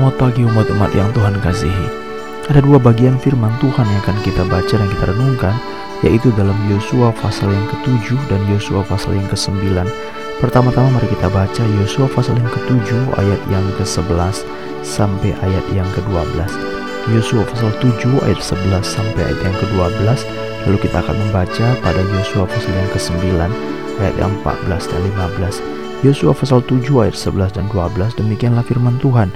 Selamat pagi umat-umat yang Tuhan kasihi. Ada dua bagian firman Tuhan yang akan kita baca dan kita renungkan, yaitu dalam Yosua pasal yang ke-7 dan Yosua pasal yang ke-9. Pertama-tama mari kita baca Yosua pasal yang ke-7 ayat yang ke-11 sampai ayat yang ke-12. Yosua pasal 7 ayat 11 sampai ayat yang ke-12. Lalu kita akan membaca pada Yosua pasal yang ke-9 ayat yang 14 dan 15. Yosua pasal 7 ayat 11 dan 12 demikianlah firman Tuhan.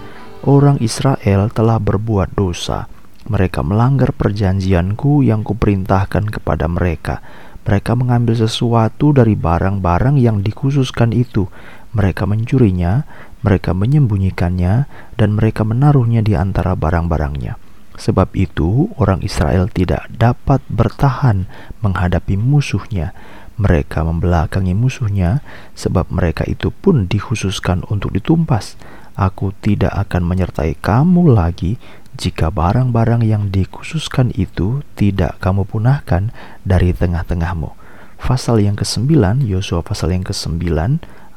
Orang Israel telah berbuat dosa. Mereka melanggar perjanjianku yang kuperintahkan kepada mereka. Mereka mengambil sesuatu dari barang-barang yang dikhususkan itu. Mereka mencurinya, mereka menyembunyikannya, dan mereka menaruhnya di antara barang-barangnya. Sebab itu, orang Israel tidak dapat bertahan menghadapi musuhnya. Mereka membelakangi musuhnya, sebab mereka itu pun dikhususkan untuk ditumpas. Aku tidak akan menyertai kamu lagi jika barang-barang yang dikhususkan itu tidak kamu punahkan dari tengah-tengahmu. Pasal yang ke-9, Yosua pasal yang ke-9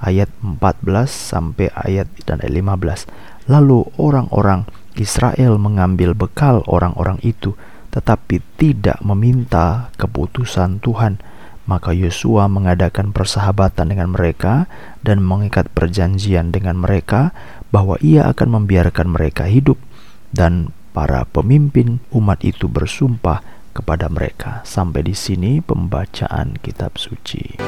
ayat 14 sampai ayat dan ayat 15. Lalu orang-orang Israel mengambil bekal orang-orang itu tetapi tidak meminta keputusan Tuhan. Maka Yosua mengadakan persahabatan dengan mereka dan mengikat perjanjian dengan mereka bahwa ia akan membiarkan mereka hidup dan para pemimpin umat itu bersumpah kepada mereka. Sampai di sini pembacaan kitab suci.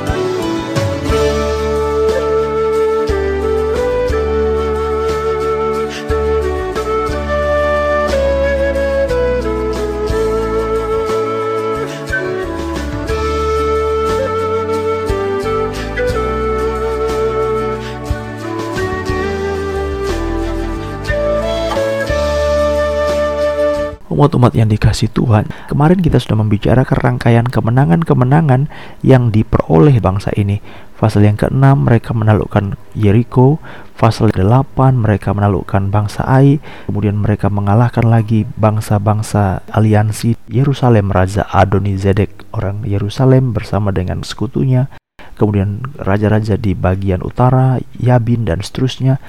Umat-umat yang dikasih Tuhan, kemarin kita sudah membicarakan rangkaian kemenangan-kemenangan yang diperoleh bangsa ini. Pasal yang ke-6 mereka menaklukkan Jericho, pasal ke-8 mereka menaklukkan bangsa Ai, kemudian mereka mengalahkan lagi bangsa-bangsa aliansi Yerusalem Raja Adoni Zedek orang Yerusalem bersama dengan sekutunya. Kemudian raja-raja di bagian utara, Yabin dan seterusnya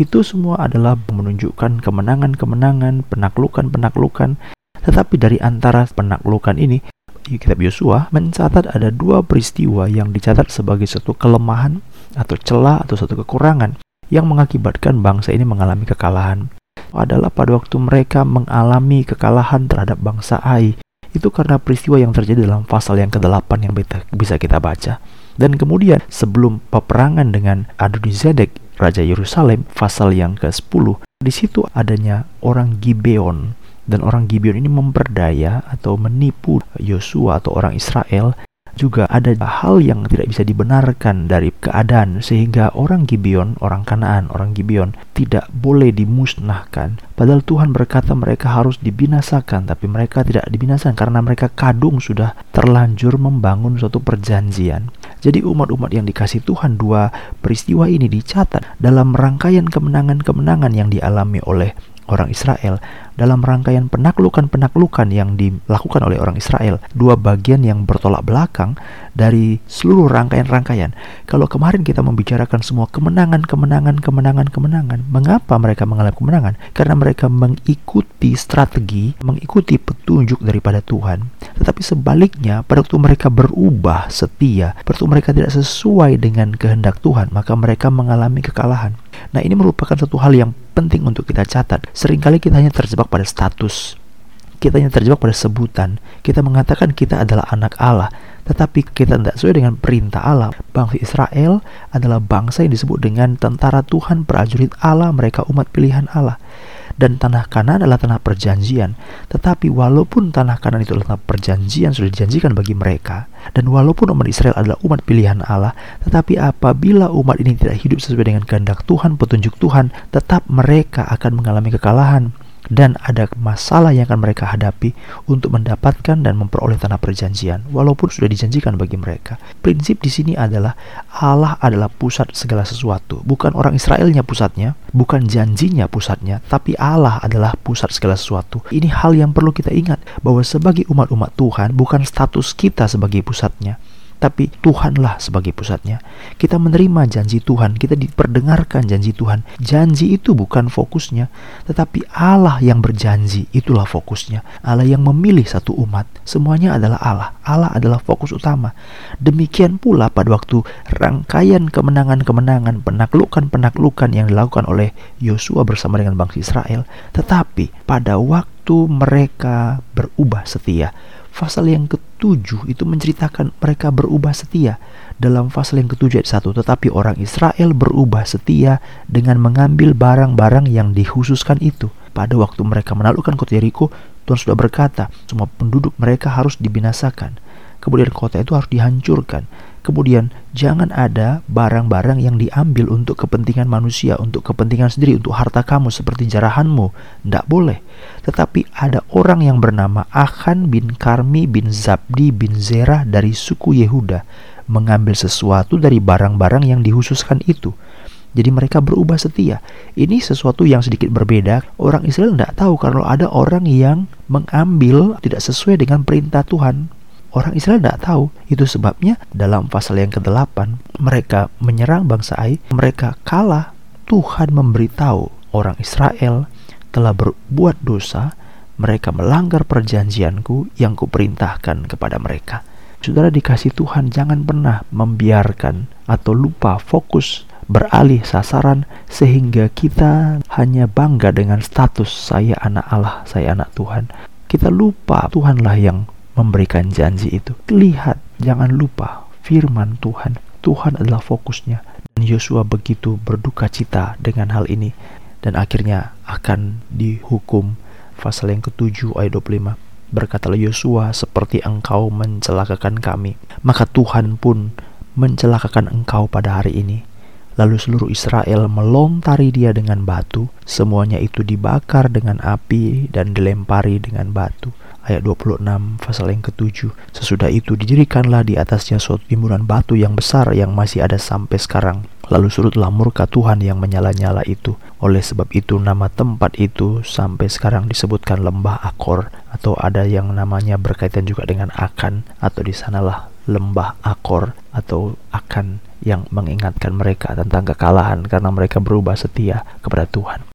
itu semua adalah menunjukkan kemenangan-kemenangan, penaklukan-penaklukan. Tetapi dari antara penaklukan ini, kitab Yosua mencatat ada dua peristiwa yang dicatat sebagai satu kelemahan atau celah atau satu kekurangan yang mengakibatkan bangsa ini mengalami kekalahan. Adalah pada waktu mereka mengalami kekalahan terhadap bangsa Ai. Itu karena peristiwa yang terjadi dalam pasal yang ke-8 yang bisa kita baca. Dan kemudian sebelum peperangan dengan Adonizedek Raja Yerusalem pasal yang ke-10 di situ adanya orang Gibeon. Dan orang Gibeon ini memperdaya atau menipu Yosua atau orang Israel juga ada hal yang tidak bisa dibenarkan dari keadaan sehingga orang Gibeon, orang Kanaan, orang Gibeon tidak boleh dimusnahkan. Padahal Tuhan berkata mereka harus dibinasakan, tapi mereka tidak dibinasakan karena mereka kadung sudah terlanjur membangun suatu perjanjian. Jadi umat-umat yang dikasih Tuhan dua peristiwa ini dicatat dalam rangkaian kemenangan-kemenangan yang dialami oleh orang Israel dalam rangkaian penaklukan-penaklukan yang dilakukan oleh orang Israel. Dua bagian yang bertolak belakang dari seluruh rangkaian-rangkaian. Kalau kemarin kita membicarakan semua kemenangan, kemenangan, kemenangan, kemenangan, mengapa mereka mengalami kemenangan? Karena mereka mengikuti strategi, mengikuti petunjuk daripada Tuhan. Tetapi sebaliknya, pada waktu mereka berubah setia, pada waktu mereka tidak sesuai dengan kehendak Tuhan, maka mereka mengalami kekalahan. Nah, ini merupakan satu hal yang penting untuk kita catat. Seringkali kita hanya terjebak pada status. Kita hanya terjebak pada sebutan. Kita mengatakan kita adalah anak Allah, tetapi kita tidak sesuai dengan perintah Allah. Bangsa Israel adalah bangsa yang disebut dengan tentara Tuhan, prajurit Allah, mereka umat pilihan Allah dan tanah kanan adalah tanah perjanjian. Tetapi walaupun tanah kanan itu adalah tanah perjanjian sudah dijanjikan bagi mereka, dan walaupun umat Israel adalah umat pilihan Allah, tetapi apabila umat ini tidak hidup sesuai dengan kehendak Tuhan, petunjuk Tuhan, tetap mereka akan mengalami kekalahan dan ada masalah yang akan mereka hadapi untuk mendapatkan dan memperoleh tanah perjanjian walaupun sudah dijanjikan bagi mereka. Prinsip di sini adalah Allah adalah pusat segala sesuatu, bukan orang Israelnya pusatnya, bukan janjinya pusatnya, tapi Allah adalah pusat segala sesuatu. Ini hal yang perlu kita ingat bahwa sebagai umat-umat Tuhan bukan status kita sebagai pusatnya, tapi Tuhanlah sebagai pusatnya. Kita menerima janji Tuhan, kita diperdengarkan janji Tuhan. Janji itu bukan fokusnya, tetapi Allah yang berjanji, itulah fokusnya. Allah yang memilih satu umat, semuanya adalah Allah. Allah adalah fokus utama. Demikian pula pada waktu rangkaian kemenangan-kemenangan, penaklukan-penaklukan yang dilakukan oleh Yosua bersama dengan bangsa Israel, tetapi pada waktu mereka berubah setia, Pasal yang ketujuh itu menceritakan mereka berubah setia dalam pasal yang ketujuh ayat satu. Tetapi orang Israel berubah setia dengan mengambil barang-barang yang dikhususkan itu. Pada waktu mereka menaklukkan kota Yeriko, Tuhan sudah berkata, semua penduduk mereka harus dibinasakan. Kemudian kota itu harus dihancurkan. Kemudian jangan ada barang-barang yang diambil untuk kepentingan manusia, untuk kepentingan sendiri, untuk harta kamu seperti jarahanmu. Tidak boleh. Tetapi ada orang yang bernama Akan bin Karmi bin Zabdi bin Zerah dari suku Yehuda mengambil sesuatu dari barang-barang yang dihususkan itu. Jadi mereka berubah setia. Ini sesuatu yang sedikit berbeda. Orang Israel tidak tahu kalau ada orang yang mengambil tidak sesuai dengan perintah Tuhan. Orang Israel tidak tahu. Itu sebabnya dalam pasal yang ke-8 mereka menyerang bangsa Ai, mereka kalah. Tuhan memberitahu orang Israel telah berbuat dosa, mereka melanggar perjanjianku yang kuperintahkan kepada mereka. Saudara dikasih Tuhan jangan pernah membiarkan atau lupa fokus beralih sasaran sehingga kita hanya bangga dengan status saya anak Allah, saya anak Tuhan. Kita lupa Tuhanlah yang memberikan janji itu. Lihat, jangan lupa firman Tuhan. Tuhan adalah fokusnya. Dan Yosua begitu berduka cita dengan hal ini. Dan akhirnya akan dihukum. Pasal yang ketujuh ayat 25. Berkatalah Yosua, seperti engkau mencelakakan kami, maka Tuhan pun mencelakakan engkau pada hari ini. Lalu seluruh Israel melontari dia dengan batu, semuanya itu dibakar dengan api dan dilempari dengan batu ayat 26 pasal yang ketujuh. Sesudah itu didirikanlah di atasnya suatu timbunan batu yang besar yang masih ada sampai sekarang. Lalu surutlah murka Tuhan yang menyala-nyala itu. Oleh sebab itu nama tempat itu sampai sekarang disebutkan lembah Akor atau ada yang namanya berkaitan juga dengan Akan atau di sanalah lembah Akor atau Akan yang mengingatkan mereka tentang kekalahan karena mereka berubah setia kepada Tuhan.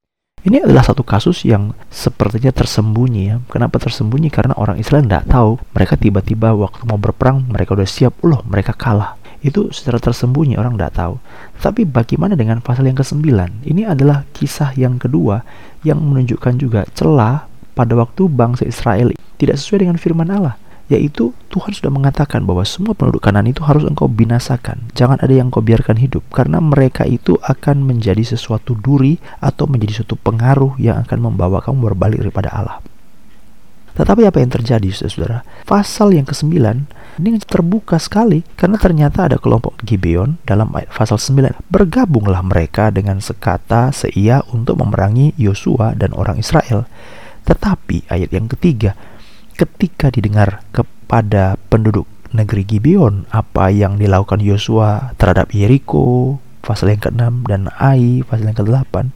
Ini adalah satu kasus yang sepertinya tersembunyi ya. Kenapa tersembunyi? Karena orang Israel tidak tahu. Mereka tiba-tiba waktu mau berperang, mereka udah siap. Loh, mereka kalah. Itu secara tersembunyi, orang tidak tahu. Tapi bagaimana dengan pasal yang ke-9? Ini adalah kisah yang kedua yang menunjukkan juga celah pada waktu bangsa Israel tidak sesuai dengan firman Allah yaitu Tuhan sudah mengatakan bahwa semua penduduk kanan itu harus engkau binasakan. Jangan ada yang engkau biarkan hidup karena mereka itu akan menjadi sesuatu duri atau menjadi suatu pengaruh yang akan membawa kamu berbalik daripada Allah. Tetapi apa yang terjadi saudara? Pasal yang ke-9 ini terbuka sekali karena ternyata ada kelompok Gibeon dalam pasal 9. Bergabunglah mereka dengan sekata seia untuk memerangi Yosua dan orang Israel. Tetapi ayat yang ketiga, ketika didengar kepada penduduk negeri Gibeon apa yang dilakukan Yosua terhadap Yeriko pasal yang ke-6 dan Ai pasal yang ke-8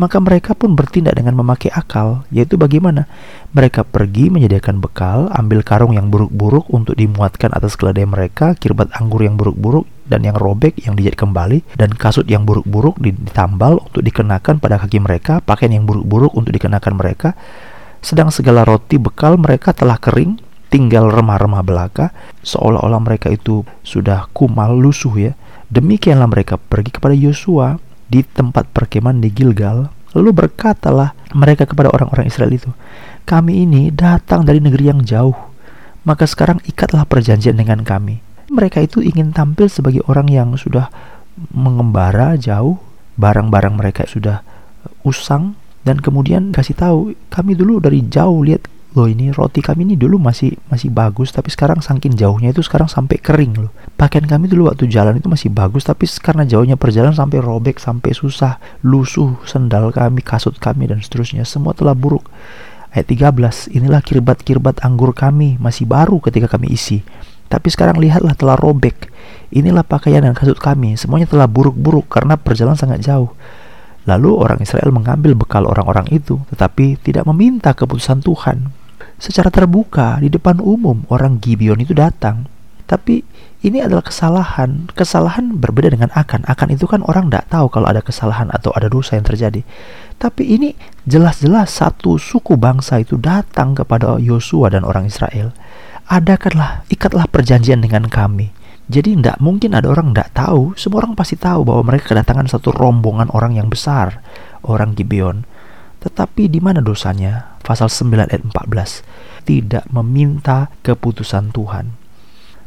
maka mereka pun bertindak dengan memakai akal, yaitu bagaimana? Mereka pergi menyediakan bekal, ambil karung yang buruk-buruk untuk dimuatkan atas keledai mereka, kirbat anggur yang buruk-buruk dan yang robek yang dijahit kembali, dan kasut yang buruk-buruk ditambal untuk dikenakan pada kaki mereka, pakaian yang buruk-buruk untuk dikenakan mereka, sedang segala roti bekal mereka telah kering, tinggal remah-remah belaka, seolah-olah mereka itu sudah kumal lusuh ya. Demikianlah mereka pergi kepada Yosua di tempat perkemahan di Gilgal, lalu berkatalah mereka kepada orang-orang Israel itu, kami ini datang dari negeri yang jauh, maka sekarang ikatlah perjanjian dengan kami. Mereka itu ingin tampil sebagai orang yang sudah mengembara jauh, barang-barang mereka sudah usang, dan kemudian kasih tahu kami dulu dari jauh lihat loh ini roti kami ini dulu masih masih bagus tapi sekarang saking jauhnya itu sekarang sampai kering loh. Pakaian kami dulu waktu jalan itu masih bagus tapi karena jauhnya perjalanan sampai robek sampai susah lusuh sendal kami kasut kami dan seterusnya semua telah buruk. Ayat 13 inilah kirbat-kirbat anggur kami masih baru ketika kami isi. Tapi sekarang lihatlah telah robek. Inilah pakaian dan kasut kami semuanya telah buruk-buruk karena perjalanan sangat jauh Lalu orang Israel mengambil bekal orang-orang itu, tetapi tidak meminta keputusan Tuhan. Secara terbuka di depan umum orang Gibeon itu datang. Tapi ini adalah kesalahan. Kesalahan berbeda dengan akan. Akan itu kan orang tidak tahu kalau ada kesalahan atau ada dosa yang terjadi. Tapi ini jelas-jelas satu suku bangsa itu datang kepada Yosua dan orang Israel. Adakanlah, ikatlah perjanjian dengan kami. Jadi tidak mungkin ada orang tidak tahu. Semua orang pasti tahu bahwa mereka kedatangan satu rombongan orang yang besar, orang Gibeon. Tetapi di mana dosanya? Pasal 9 ayat 14. Tidak meminta keputusan Tuhan.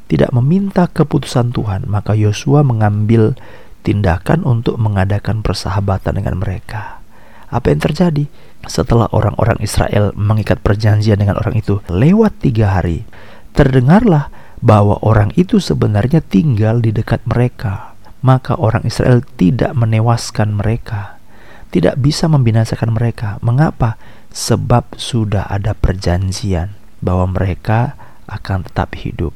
Tidak meminta keputusan Tuhan, maka Yosua mengambil tindakan untuk mengadakan persahabatan dengan mereka. Apa yang terjadi? Setelah orang-orang Israel mengikat perjanjian dengan orang itu, lewat tiga hari, terdengarlah bahwa orang itu sebenarnya tinggal di dekat mereka, maka orang Israel tidak menewaskan mereka, tidak bisa membinasakan mereka. Mengapa? Sebab sudah ada perjanjian bahwa mereka akan tetap hidup.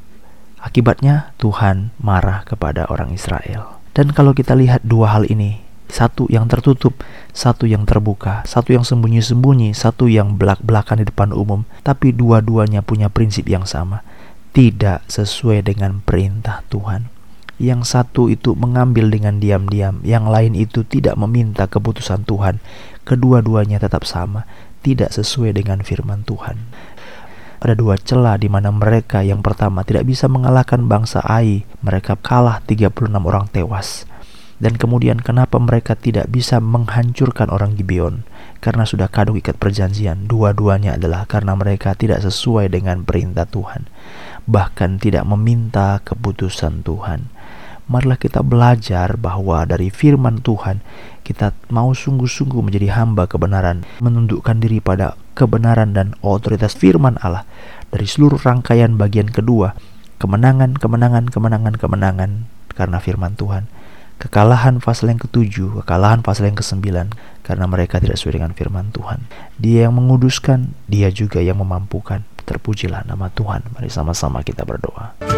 Akibatnya Tuhan marah kepada orang Israel. Dan kalau kita lihat dua hal ini, satu yang tertutup, satu yang terbuka, satu yang sembunyi-sembunyi, satu yang belak-belakan di depan umum, tapi dua-duanya punya prinsip yang sama tidak sesuai dengan perintah Tuhan. Yang satu itu mengambil dengan diam-diam, yang lain itu tidak meminta keputusan Tuhan. Kedua-duanya tetap sama, tidak sesuai dengan firman Tuhan. Ada dua celah di mana mereka yang pertama tidak bisa mengalahkan bangsa Ai, mereka kalah 36 orang tewas. Dan kemudian kenapa mereka tidak bisa menghancurkan orang Gibeon? Karena sudah kadung ikat perjanjian. Dua-duanya adalah karena mereka tidak sesuai dengan perintah Tuhan bahkan tidak meminta keputusan Tuhan. Marilah kita belajar bahwa dari firman Tuhan kita mau sungguh-sungguh menjadi hamba kebenaran, menundukkan diri pada kebenaran dan otoritas firman Allah dari seluruh rangkaian bagian kedua, kemenangan, kemenangan, kemenangan, kemenangan karena firman Tuhan. Kekalahan pasal yang ketujuh, kekalahan pasal yang kesembilan karena mereka tidak sesuai dengan firman Tuhan. Dia yang menguduskan, dia juga yang memampukan. Terpujilah nama Tuhan. Mari sama-sama kita berdoa.